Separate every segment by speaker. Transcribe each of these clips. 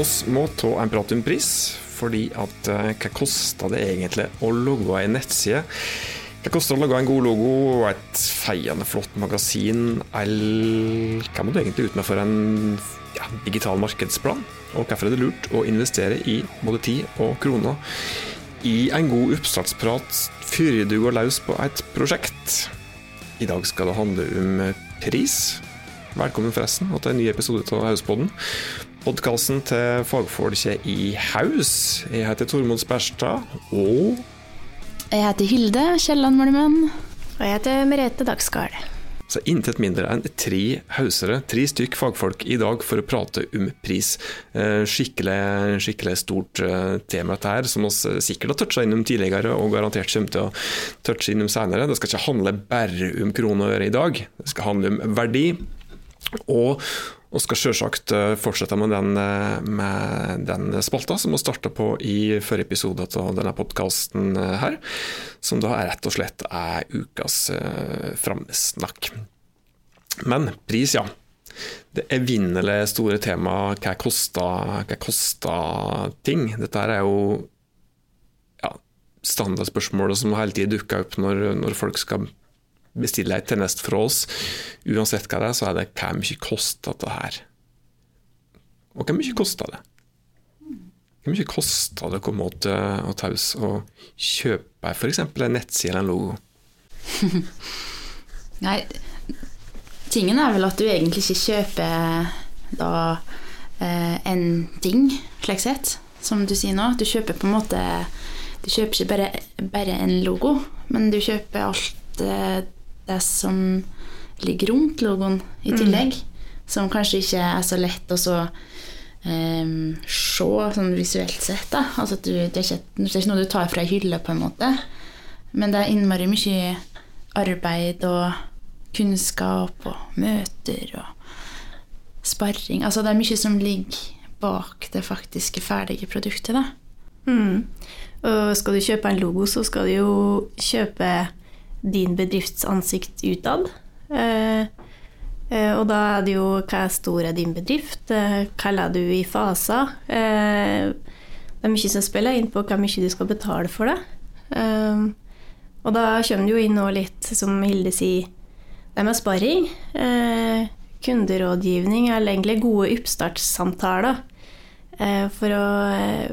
Speaker 1: oss må ta en prat om pris, fordi at eh, hva koster det egentlig å logge en nettside? Hva koster det å lage en god logo og et feiende flott magasin? Eller hva må du egentlig ut med for en ja, digital markedsplan? Og hvorfor er det lurt å investere i både tid og kroner i en god oppstartsprat før du går løs på et prosjekt? I dag skal det handle om pris. Velkommen forresten til en ny episode av Hauspodden. Podkasten til fagfolket i Haus. Jeg heter Tormod Sperstad, og
Speaker 2: Jeg heter Hilde Kielland Malmen.
Speaker 3: Og jeg heter Merete Dagsgaard.
Speaker 1: så intet mindre enn tre hausere, tre stykk fagfolk i dag for å prate om pris. Eh, Skikkelig, skikkelig stort eh, tema dette her, som vi sikkert har toucha innom tidligere og garantert kommer til å touche innom senere. Det skal ikke handle bare om kroner og øre i dag, det skal handle om verdi. Og vi skal selvsagt eh, fortsette med den, eh, med den spalta som vi starta på i forrige episode av denne podkasten her, som da rett og slett er ukas framsnakk. Men pris, ja. Det evinnelig store temaet hva koster, koster ting. Dette er jo ja, standardspørsmålet som hele tiden dukker opp når, når folk skal bestille en tjeneste fra oss. Uansett hva det er, så er det hva mye koster dette her? Og hvor mye koster det? Hvor mye koster det å komme til taus og kjøpe f.eks. en nettside eller en logo?
Speaker 2: Nei, tingen er vel at du egentlig ikke kjøper da eh, en ting, slik sett, som du sier nå. Du kjøper på en måte Du kjøper ikke bare, bare en logo, men du kjøper alt eh, det som ligger rundt logoen i tillegg. Som kanskje ikke er så lett å så um, se sånn visuelt sett. Da. Altså du, det, er ikke, det er ikke noe du tar fra ei hylle, på en måte. Men det er innmari mye arbeid og kunnskap og møter og sparring. Altså det er mye som ligger bak det faktiske ferdige produktet. Da.
Speaker 3: Mm. Og skal du kjøpe en logo, så skal du jo kjøpe din bedrifts ansikt utad. Eh, eh, og da er det jo hva er stor er din bedrift, eh, hva er du i faser. Det er mye som spiller inn på hvor mye du skal betale for det. Og da kommer det jo inn nå litt, som Hilde sier, det med sparring. Kunderådgivning eller egentlig gode oppstartssamtaler. For å,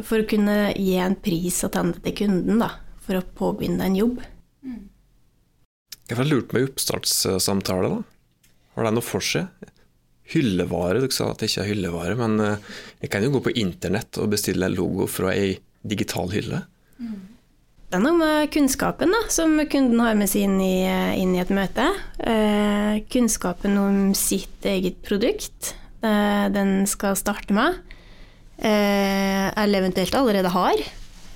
Speaker 3: for å kunne gi en pris attende til kunden, da, for å påbegynne en jobb.
Speaker 1: Jeg har lurt med oppstartssamtale. da. Har det noe for seg? Hyllevare, dere sa at det ikke er hyllevare, men eh, jeg kan jo gå på internett og bestille en logo fra ei digital hylle.
Speaker 3: Det er noe med kunnskapen da, som kunden har med seg inn i, inn i et møte. Eh, kunnskapen om sitt eget produkt eh, den skal starte med, eh, eller eventuelt allerede har,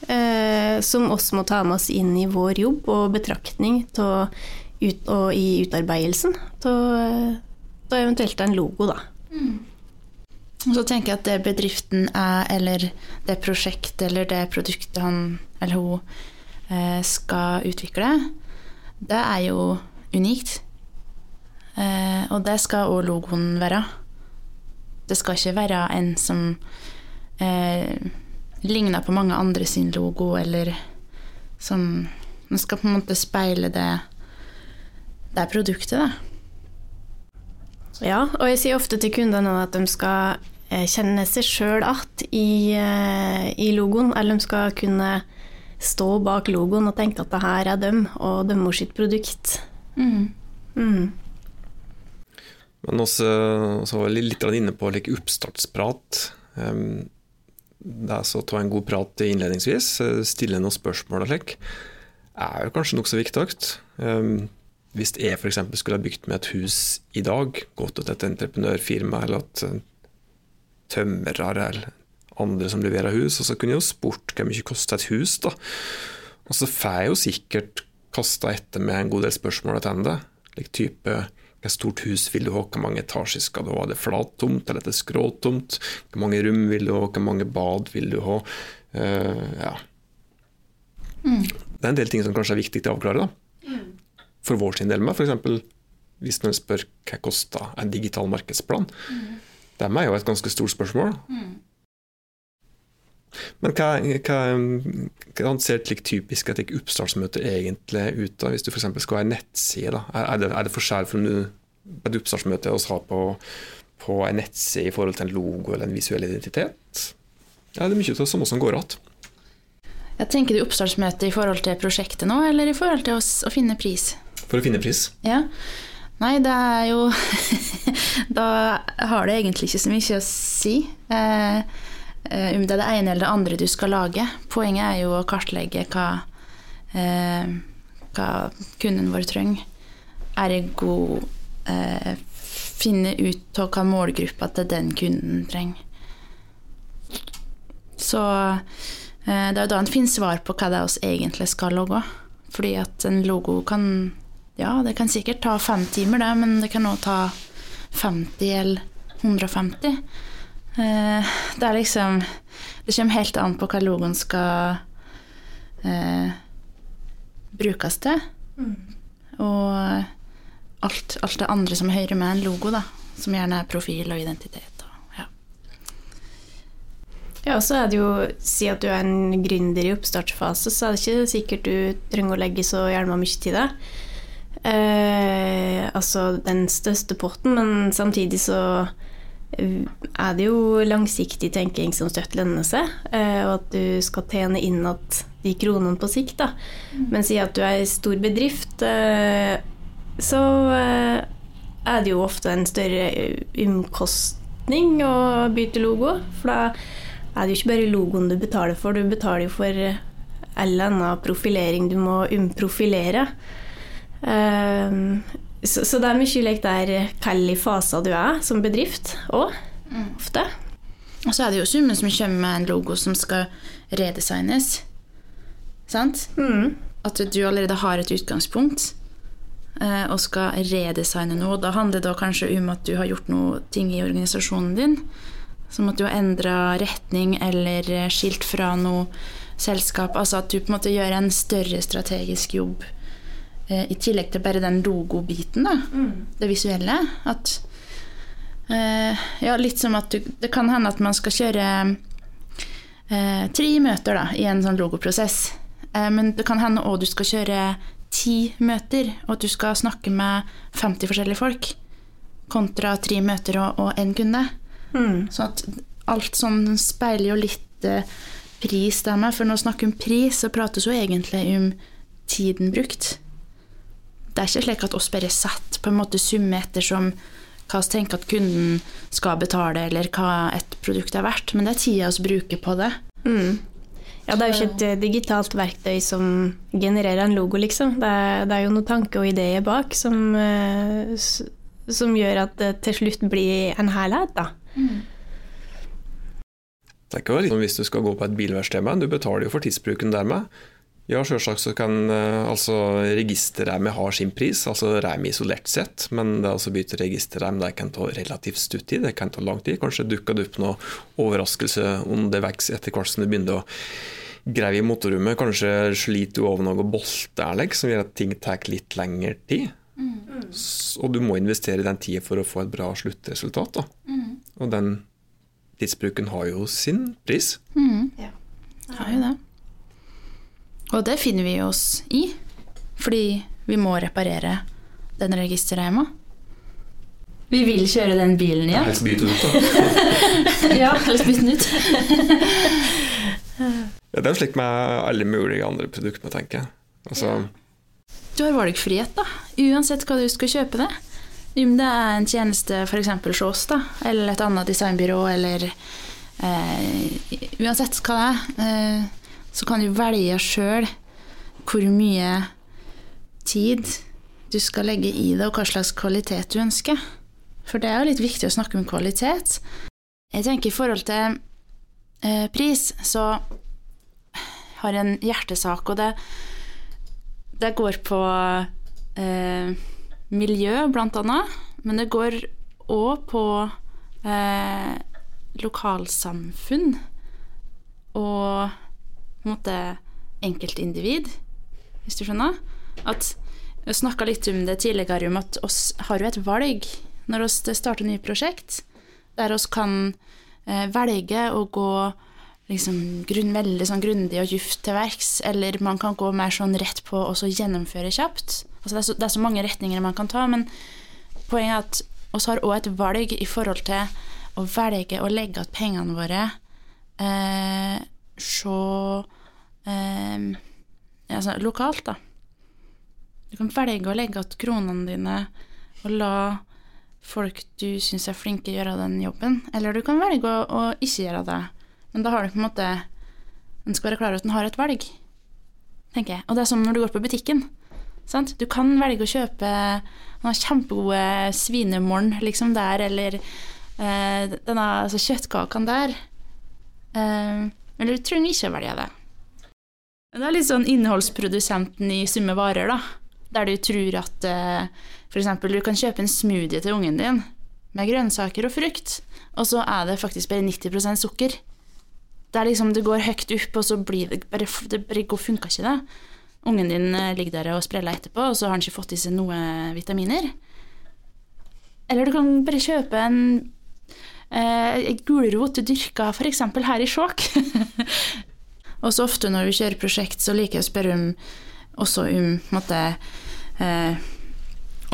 Speaker 3: eh, som også må ta med oss inn i vår jobb og betraktning til ut, og i utarbeidelsen av eventuelt en logo. Da.
Speaker 2: Og så tenker jeg at det bedriften er, eller det prosjektet eller det produktet han eller hun eh, skal utvikle, det er jo unikt. Eh, og det skal òg logoen være. Det skal ikke være en som eh, ligner på mange andre sin logo, eller som Den skal på en måte speile det, det er produktet, da.
Speaker 3: Ja, og jeg sier ofte til kundene at de skal eh, kjenne seg sjøl igjen i, eh, i logoen, eller de skal kunne stå bak logoen og tenke at det her er dem, og deres sitt produkt.
Speaker 2: Mm.
Speaker 3: Mm.
Speaker 1: Men også, så var vi litt inne på like, oppstartsprat. Um, det er så å ta en god prat innledningsvis, eh, stille noen spørsmål og slik, er jo kanskje nokså viktig. Um, hvis jeg f.eks. skulle ha bygd med et hus i dag, gått til et entreprenørfirma eller at tømrere eller andre som leverer hus, og så kunne jeg jo spurt hvor mye koster et hus, da. Og så får jeg jo sikkert kasta etter med en god del spørsmål tilbake. Like type hvor stort hus vil du ha, hvor mange etasjer skal du ha, er det flattomt eller er det skråtomt? Hvor mange rom vil du ha, hvor mange bad vil du ha? Uh, ja.
Speaker 2: Mm.
Speaker 1: Det er en del ting som kanskje er viktig til å avklare. da. For vår sin del med, f.eks. hvis man spør hva koster en digital markedsplan.
Speaker 2: Mm.
Speaker 1: Det er jo et ganske stort spørsmål. Men hva, hva, hva ser et typisk et oppstartsmøte egentlig ut da, hvis du f.eks. skal ha en nettside? da? Er det, er det forskjell fra et oppstartsmøte vi har på, på en nettside i forhold til en logo eller en visuell identitet? Ja, det er mye av det samme som går igjen.
Speaker 2: Jeg tenker du oppstartsmøte i forhold til prosjektet nå, eller i forhold til å finne pris?
Speaker 1: For å finne pris?
Speaker 2: Ja. Nei, det er jo Da har det egentlig ikke så mye å si. Eh, Eh, om det er det ene eller det andre du skal lage. Poenget er jo å kartlegge hva, eh, hva kunden vår trenger. Ergo eh, finne ut av hva målgruppa til den kunden trenger. Så eh, det er jo da en finner svar på hva det er vi egentlig skal logge. Fordi at en logo kan Ja, det kan sikkert ta fem timer, det, men det kan òg ta 50 eller 150. Eh, det er liksom Det kommer helt an på hva logoen skal eh, brukes til. Mm. Og alt, alt, det andre som hører med en logo, da. Som gjerne er profil og identitet. Og, ja.
Speaker 3: ja, så er det jo Si at du er en gründer i oppstartsfase, så er det ikke sikkert du trenger å legge så gjerne mye tid i det. Eh, altså den største potten, men samtidig så er det jo langsiktig tenking som støtt lønner seg, eh, og at du skal tjene inn at de kronene på sikt. Da. Mm. Men si at du er en stor bedrift, eh, så eh, er det jo ofte en større omkostning å bytte logo. For da er det jo ikke bare logoen du betaler for, du betaler jo for all annen profilering du må umprofilere. Så, så, det er mye lek der hvilken fase du er som bedrift òg, mm. ofte.
Speaker 2: Og så er det jo summen som kommer med en logo som skal redesignes. Sant? Mm. At du allerede har et utgangspunkt eh, og skal redesigne noe. Da handler det kanskje om at du har gjort noe ting i organisasjonen din. Som at du har endra retning eller skilt fra noe selskap. Altså at du på en måte gjør en større strategisk jobb Eh, I tillegg til bare den logobiten, da. Mm. Det visuelle. At uh, Ja, litt som at du Det kan hende at man skal kjøre uh, tre møter da, i en sånn logoprosess. Men det kan hende òg du skal kjøre ti møter, og at du skal snakke med 50 forskjellige folk. Kontra tre møter og én kunde. Mm. Så at alt sånn speiler jo litt pris der med. For når vi snakker om pris, så prates jo egentlig om tiden brukt. Det er ikke slik at oss bare setter på en måte summe ettersom hva vi tenker at kunden skal betale, eller hva et produkt er verdt, men det er tida vi bruker på det. Mm.
Speaker 3: Ja, det er jo ikke et eh, digitalt verktøy som genererer en logo, liksom. Det er, det er jo noen tanker og ideer bak som, eh, som, gjør at det til slutt blir en helhet, da. Mm.
Speaker 1: Det er ikke litt som hvis du skal gå på et bilverksted, du betaler jo for tidsbruken dermed. Ja, selvsagt så kan uh, altså registerreimet ha sin pris, altså reimet isolert sett. Men det altså bytte registerreim det kan ta relativt stutt tid, det kan ta lang tid. Kanskje dukker det opp noe overraskelse underveis etter hvert som du begynner å grave i motorrommet. Kanskje sliter du over noe bolter som gjør at ting tar litt lengre tid. Mm. Og du må investere i den tida for å få et bra sluttresultat. Mm. Og den tidsbruken har jo sin pris.
Speaker 2: Mm. Ja, det har jo det. Og det finner vi oss i, fordi vi må reparere den registerreima. Vi vil kjøre den bilen igjen.
Speaker 1: Helst bytte ut, da.
Speaker 2: ja, helst bytte den ut.
Speaker 1: ja, det er jo slik med alle mulige andre produkter, tenker jeg. Altså, ja.
Speaker 2: Du har valgfrihet, da. Uansett hva du skal kjøpe det. Om det er en tjeneste f.eks. hos oss, da, eller et annet designbyrå, eller eh, Uansett hva det er. Eh, så kan du velge sjøl hvor mye tid du skal legge i det, og hva slags kvalitet du ønsker. For det er jo litt viktig å snakke om kvalitet. Jeg tenker i forhold til eh, pris, så har jeg en hjertesak, og det, det går på eh, miljø, blant annet. Men det går òg på eh, lokalsamfunn. Og på en måte enkeltindivid, hvis du skjønner. At Vi snakka litt om det tidligere, om at oss har jo et valg når vi starter nye prosjekt, der vi kan eh, velge å gå liksom grunn, veldig sånn grundig og djupt til verks, eller man kan gå mer sånn rett på og så gjennomføre kjapt. Altså det, er så, det er så mange retninger man kan ta, men poenget er at vi har òg et valg i forhold til å velge å legge igjen pengene våre eh, så eh, altså lokalt, da. Du kan velge å legge igjen kronene dine og la folk du syns er flinke, gjøre den jobben. Eller du kan velge å, å ikke gjøre det. Men da har du på en måte En skal være klar over at en har et valg, tenker jeg. Og det er som når du går på butikken. Sant? Du kan velge å kjøpe noen kjempegode svinemorn liksom der, eller eh, denne altså, kjøttkakene der. Eh, eller du trenger ikke å velge det. Det er litt sånn innholdsprodusenten i summe varer, da. Der du tror at eh, f.eks. du kan kjøpe en smoothie til ungen din med grønnsaker og frukt, og så er det faktisk bare 90 sukker. Det er liksom, det går høyt opp, og så blir det bare, det bare funka ikke, det. Ungen din eh, ligger der og spreller etterpå, og så har han ikke fått i seg noe vitaminer. Eller du kan bare kjøpe en eh, gulrot du dyrka f.eks. her i Skjåk. og så ofte når vi kjører prosjekt, så liker jeg å spørre om også om måtte, eh,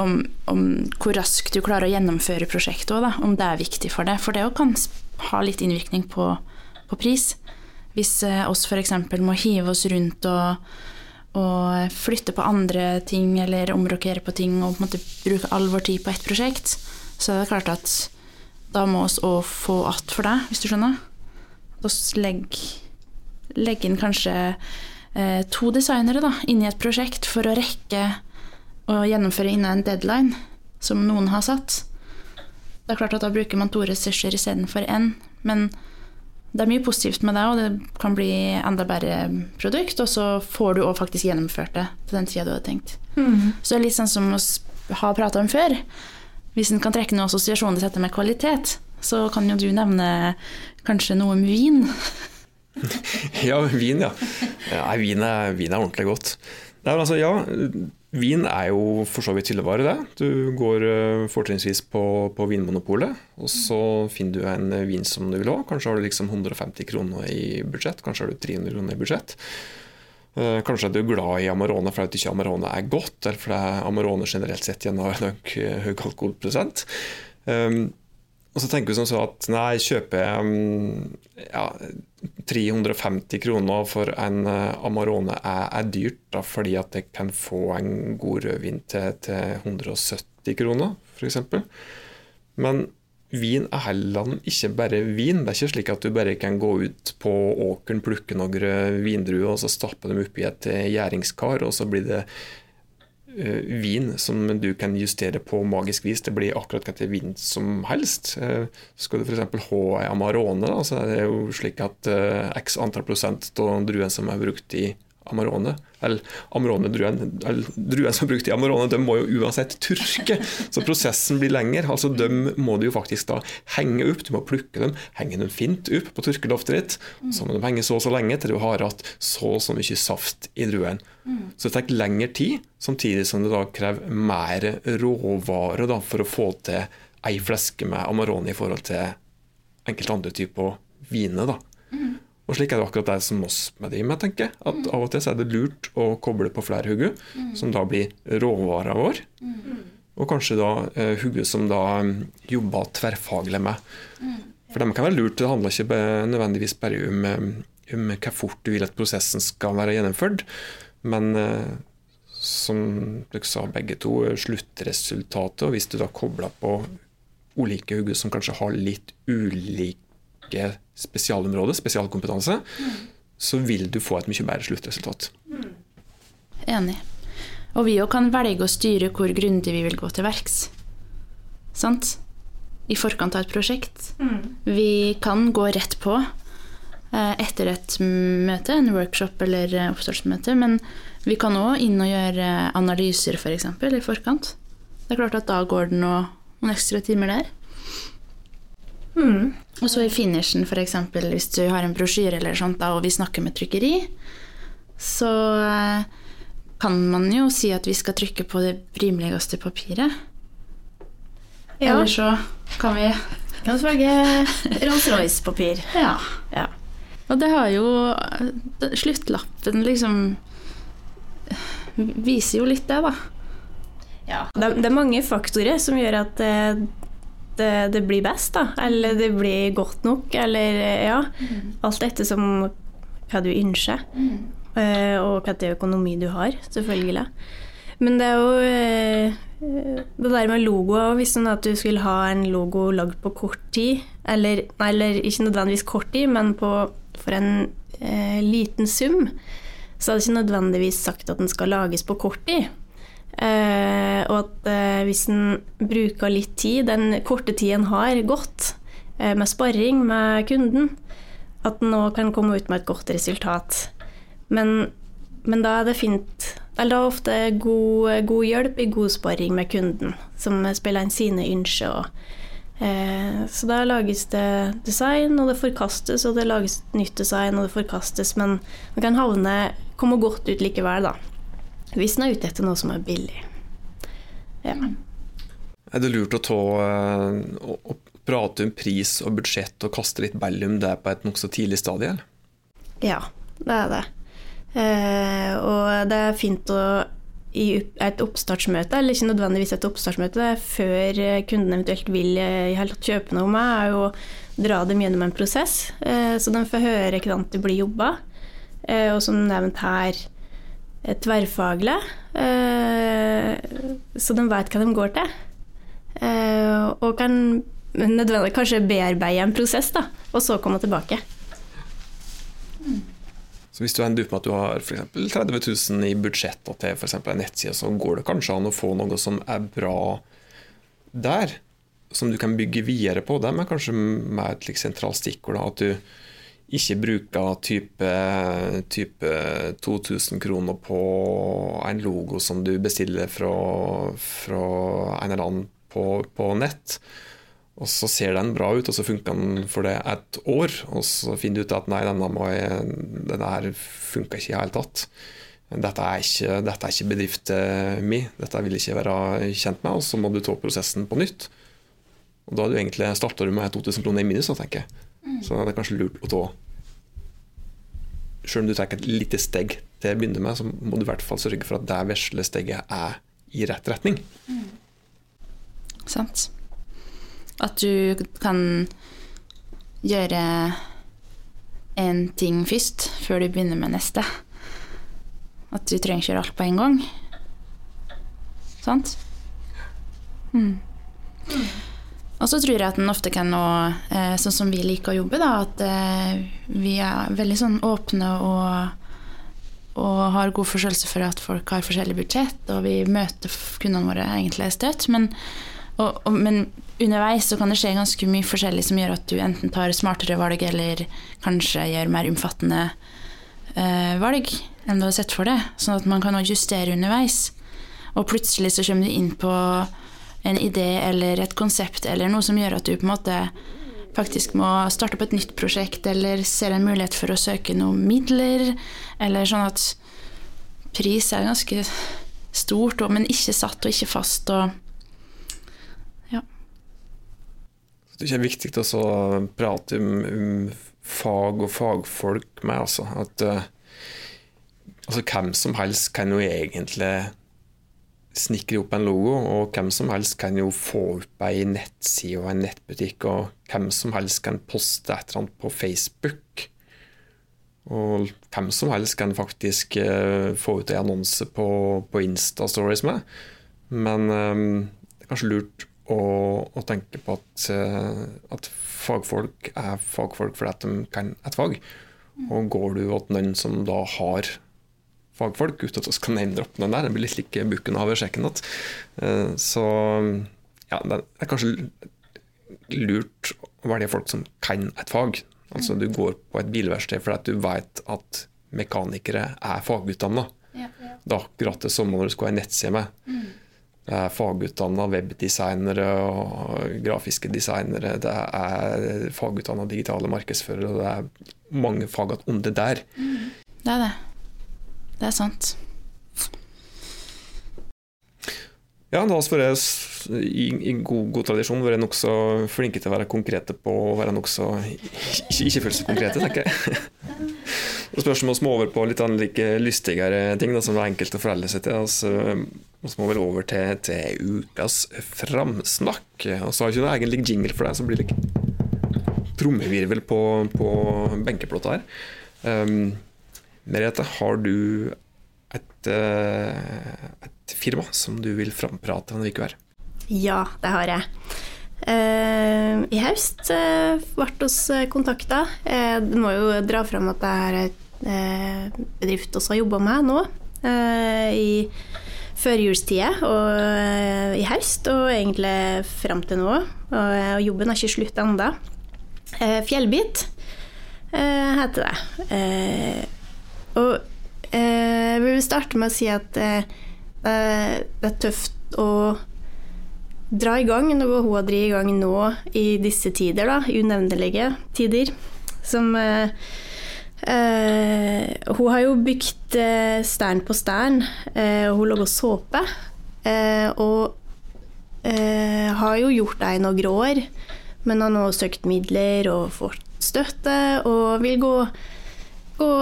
Speaker 2: om, om, hvor raskt du klarer å gjennomføre prosjektet òg, om det er viktig for deg. For det kan ha litt innvirkning på, på pris. Hvis eh, oss f.eks. må hive oss rundt og, og, flytte på andre ting eller omrokere på ting og på bruke all vår tid på ett prosjekt, så er det klart at da må vi òg få att for det, hvis du skjønner. Oss legger legge inn kanskje eh, to designere da, inn i et prosjekt for å rekke å gjennomføre innen en deadline som noen har satt. Det er klart at Da bruker man to ressurser istedenfor én, men det er mye positivt med det, og det kan bli enda bedre produkt, og så får du òg faktisk gjennomført det til den tida du hadde tenkt. Mm. Så det er litt sånn som vi har prata om før. Hvis en kan trekke noen assosiasjoner til dette med kvalitet, så kan jo du nevne kanskje noe om vin.
Speaker 1: ja, vin, ja. Nei, vin er, vin er ordentlig godt. Nei, altså, ja, vin er jo for så vidt hyllevare, det. Du går uh, fortrinnsvis på, på, Vinmonopolet, og så finner du en vin som du vil ha. Kanskje har du liksom 150 kroner i budsjett, kanskje har du 300 kroner i budsjett. Uh, kanskje er du glad i Amarone fordi ikke Amarone er godt, eller fordi Amarone generelt sett igjen har en høy alkoholprosent. Um, og så tenker vi som så at nei, kjøper jeg um, ja, 350 kroner for en uh, Amarone er, er, dyrt, da, fordi at jeg kan få en god rødvin til, til 170 kroner, f.eks. Men vin er heller ikke bare vin. Det er ikke slik at du bare kan gå ut på åkeren, plukke noen vindruer og så stappe dem oppi et gjæringskar, og så blir det Eh, vin som du kan justere på magisk vis. Det blir akkurat hvilken vin som helst. Uh, skal du f.eks. ha ei Amarone, da, så er det jo slik at uh, x antall prosent av druen som er brukt i Amarone, eller Amarone-druen druen som er brukt i Amarone, de må jo uansett tørke, så prosessen blir lengre. altså De må du jo faktisk da henge opp, du må plukke dem, henge dem fint opp på tørkeloftet ditt. Så må de henge så og så lenge til du har hatt så og så mye saft i druen. Så det tar lengre tid, samtidig som det da krever mer råvarer da, for å få til ei fleske med Amarone i forhold til enkelte andre typer viner. da. Og slik er det akkurat det som oss med det med, tenker jeg. At av og til er det lurt å koble på flere hugger, som da blir råvara vår. Og kanskje da eh, hugger som da um, jobber tverrfaglig med. For dem kan være lurt. Det handler ikke nødvendigvis bare om, um, om hvor fort du vil at prosessen skal være gjennomført, men eh, som dere sa begge to, sluttresultatet. Og hvis du da kobler på ulike hugger som kanskje har litt ulik ulike spesialområder, spesialkompetanse, mm. så vil du få et mye bedre sluttresultat. Mm.
Speaker 2: Enig. Og vi òg kan velge å styre hvor grundig vi vil gå til verks. Sant? I forkant av et prosjekt. Mm. Vi kan gå rett på eh, etter et møte, en workshop eller eh, oppstartsmøte, men vi kan òg inn og gjøre analyser f.eks. For i forkant. Det er klart at da går det noen ekstra timer der. Mm. Og så i finishen, f.eks. hvis du har en brosjyre eller sånt, da, og vi snakker med trykkeri, så eh, kan man jo si at vi skal trykke på det rimeligste papiret. Ja. Eller så kan vi
Speaker 3: Kan vi velge Rolls-Royce-papir.
Speaker 2: Ja. ja. Og det har jo Sluttlappen liksom viser jo litt det, da.
Speaker 3: Ja. Det, det, er mange faktorer som gjør at det, det, blir best, da. Eller det blir godt nok, eller ja. Mm. Alt etter som hva du ønsker. Mm. Uh, og hva økonomi du har, selvfølgelig. Men det er jo uh, det der med logoer Hvis sånn at du skulle ha en logo lagd på kort tid, eller, eller ikke nødvendigvis kort tid, men på, for en uh, liten sum, så hadde jeg ikke nødvendigvis sagt at den skal lages på kort tid. Eh, og at eh, hvis en bruker litt tid, den korte tiden har gått, eh, med sparring med kunden, at en òg kan komme ut med et godt resultat. Men, men da er det fint Eller da er ofte god, god, hjelp i god sparring med kunden, som spiller inn sine ønsker. Eh, så da lages det design, og det forkastes, og det lages nytt design, og det forkastes, men man kan havne komme godt ut likevel, da. Hvis en er ute etter noe som er billig. Ja.
Speaker 1: Er det lurt å, ta, eh, å, å prate om pris og budsjett og kaste litt ball der på et nokså tidlig stadie?
Speaker 3: Ja, det er det. Eh, og det er fint å i et oppstartsmøte, eller ikke nødvendigvis et oppstartsmøte, før kunden eventuelt vil eh, kjøpe noe med, er jo å dra dem gjennom en prosess, eh, så de får høre hvordan det blir jobba. Eh, og som nevnt her, tverrfaglig, så de vet hva de går til. Og kan nødvendig kanskje bearbeide en prosess, da, og så komme tilbake.
Speaker 1: Så hvis du ender opp med at du har for 30 000 i budsjett til f.eks. en nettside, så går det kanskje an å få noe som er bra der, som du kan bygge videre på. Det er kanskje med et like, sentralt stikkord. At du ikke bruker type, type 2000 kroner på en logo som du bestiller fra, fra en eller annen på, på nett. Og så ser den bra ut, og så funker den for det et år. Og så finner du ut at nei, denne, må jeg, denne her funka ikke i det hele tatt. Dette er ikke, dette er ikke bedriften min, dette vil jeg ikke være kjent med. Og så må du ta prosessen på nytt. Og da er du egentlig, med 2000 kroner i minus, tenker jeg. Mm. Så det er kanskje lurt å ta Selv om du tar et lite steg til å begynne med, så må du i hvert fall sørge for at det vesle steget er i rett retning. Mm.
Speaker 2: Sant. At du kan gjøre én ting først, før du begynner med neste. At du trenger ikke gjøre alt på en gang. Sant? Mm. Og så tror jeg at en ofte kan nå, eh, sånn som vi liker å jobbe, da, at eh, vi er veldig sånn åpne og, og har god forståelse for at folk har forskjellig budsjett, og vi møter kundene våre egentlig støtt. Men, og, og, men underveis så kan det skje ganske mye forskjellig som gjør at du enten tar smartere valg, eller kanskje gjør mer omfattende eh, valg enn du har sett for deg. Sånn at man kan justere underveis. Og plutselig så kommer du inn på en idé eller et konsept eller noe som gjør at du på en måte faktisk må starte på et nytt prosjekt, eller ser en mulighet for å søke noen midler, eller sånn at pris er ganske stort, men ikke satt og ikke fast. og
Speaker 1: det er viktig å prate om, om, fag og fagfolk med, altså. At uh, altså, hvem som helst kan jo egentlig snekre opp en logo, og hvem som helst kan jo få opp ei nettside og en nettbutikk, og hvem som helst kan poste et eller annet på Facebook. Og hvem som helst kan faktisk uh, få ut en annonse på, på Insta-stories med. Men um, det er kanskje lurt å, å tenke på at, eh, at, fagfolk er fagfolk fordi at de kan et fag. Og går du til noen som da har fagfolk, uten at vi skal name-droppe den der, det blir litt like bukken av sjekken igjen, eh, så ja, det er kanskje lurt å velge folk som kan et fag. Altså Du går på et bilverksted fordi at du vet at mekanikere er fagutdanna. Ja, ja. Det er akkurat det samme når du skal ha en nettside med. Mm. Det er fagutdanna webdesignere og grafiske designere. Det er fagutdanna digitale markedsførere. Det er mange fag om det der.
Speaker 2: Det er det. Det er sant.
Speaker 1: Ja, da har vi i, i god, god tradisjon vært nokså flinke til å være konkrete på å være nokså ikke, ikke føle seg konkrete, tenker jeg. Og spørs om vi må over på litt like lystigere ting, da, som er enkelt å forholde seg til. Altså, vi må vel over til, til ukas framsnakk. Og så har ikke noen egen jingle for deg, så blir det trommevirvel på, på benkeplata her. Um, Merete, har du et, et, firma som du vil framprate denne uka her?
Speaker 3: Ja, det har jeg. Uh, I høst uh, ble vi kontakta. Du må jo dra fram at det er et bedrift vi har jobba med nå. I førjulstida og i høst, og egentlig fram til nå. Og, jobben har ikke slutt ennå. Fjellbit heter det. Og jeg vil starte med å si at det er tøft å dra i gang noe hun har drevet i gang nå i disse tider, da, unevnelige tider. Som eh, eh, Hun har jo bygd eh, stern på stern, eh, og hun lager såpe. Eh, og eh, har jo gjort det i noen år, men har nå søkt midler og fått støtte, og vil gå,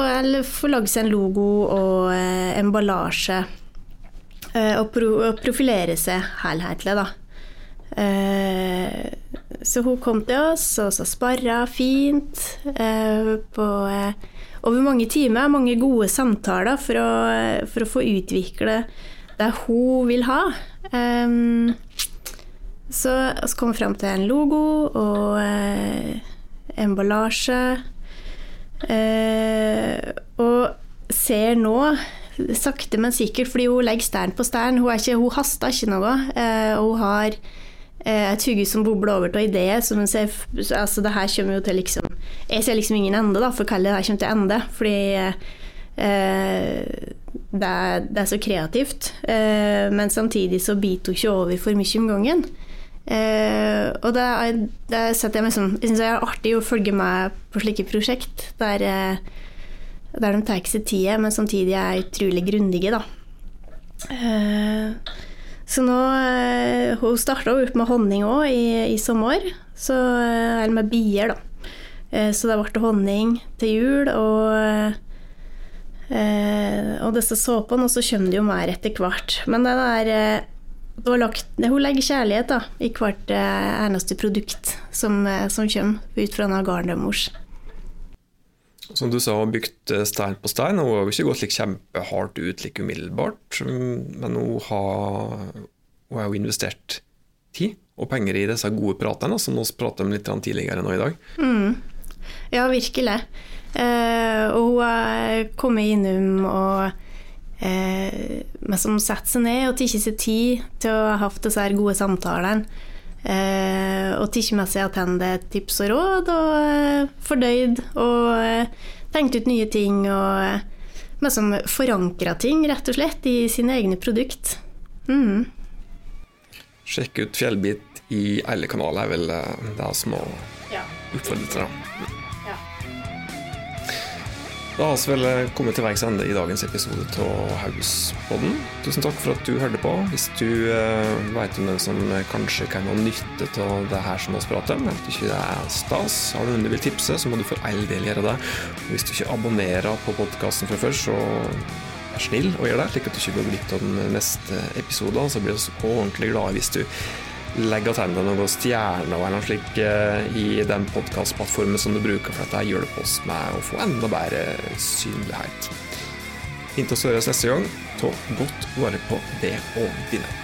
Speaker 3: eller få lage seg en logo og emballasje. Og, pro, og profilere seg helhetlig, da. Eh, så hun kom til oss og så sparra fint eh, på, eh, over mange timer. Mange gode samtaler for å, for å få utvikle det hun vil ha. så vi kom fram til en logo og emballasje. Og ser nå sakte, men sikkert, fordi hun legger stern på stern. Hun, hun haster ikke noe. Eh, hun har Eh, et hode som bobler over av ideer. Som ser, altså det her kommer jo til liksom Jeg ser liksom ingen ende da, for hva det her kommer til ende. Fordi eh, det, er, det, er, så kreativt. Eh, men samtidig så biter hun ikke over for mye om gangen. Eh, og da, da setter jeg meg som Jeg syns det er artig å følge med på slike prosjekt der, eh, der de tar seg tid, men samtidig er utrolig grundige, da. Eh, så nå eh, Hun starta opp med honning òg i, i, sommer. Så, eller med bier, da. Så det ble honning til jul. Og, og disse såpene, og så kommer det jo mer etter hvert. Men det der lagt, hun legger kjærlighet da, i hvert eneste produkt som, som kommer ut fra garnet deres.
Speaker 1: Som du sa, hun bygd stein på stein. Hun har jo ikke gått like kjempehardt ut like umiddelbart, men hun har, hun har jo investert tid og penger i disse gode pratene, som vi pratet om litt tidligere nå i dag.
Speaker 3: Mm. Ja, virkelig. Eh, og hun har kommet innom og eh, som setter seg ned og tar seg tid til å ha disse gode samtalene. Eh, og tar med seg tilbake tips og råd, og eh, fordøyd og eh, tenkt ut nye ting. Og eh, som forankra ting, rett og slett, i sine egne produkt. Mm.
Speaker 1: Sjekk ut Fjellbit i alle kanaler, er vel det som må oppfordre til. Da har vi vel kommet til veis ende i dagens episode av Hauspodden. Tusen takk for at du hørte på. Hvis du uh, vet om noen som kanskje kan ha nytte av det her som vi prater om, eller ikke det er stas, har du noen du vil tipse, så må du for all del gjøre det. Og hvis du ikke abonnerer på podkasten fra før, så vær snill og gjør det, slik at du ikke går glipp av den neste episoden. Så blir vi ordentlig glade hvis du legge til noen stjerner eller noe slikt eh, i den podkastplattformen som du bruker, for dette hjelper oss med å få enda bedre synlighet. Inntil vi høres neste gang, ta godt vare på det og dine.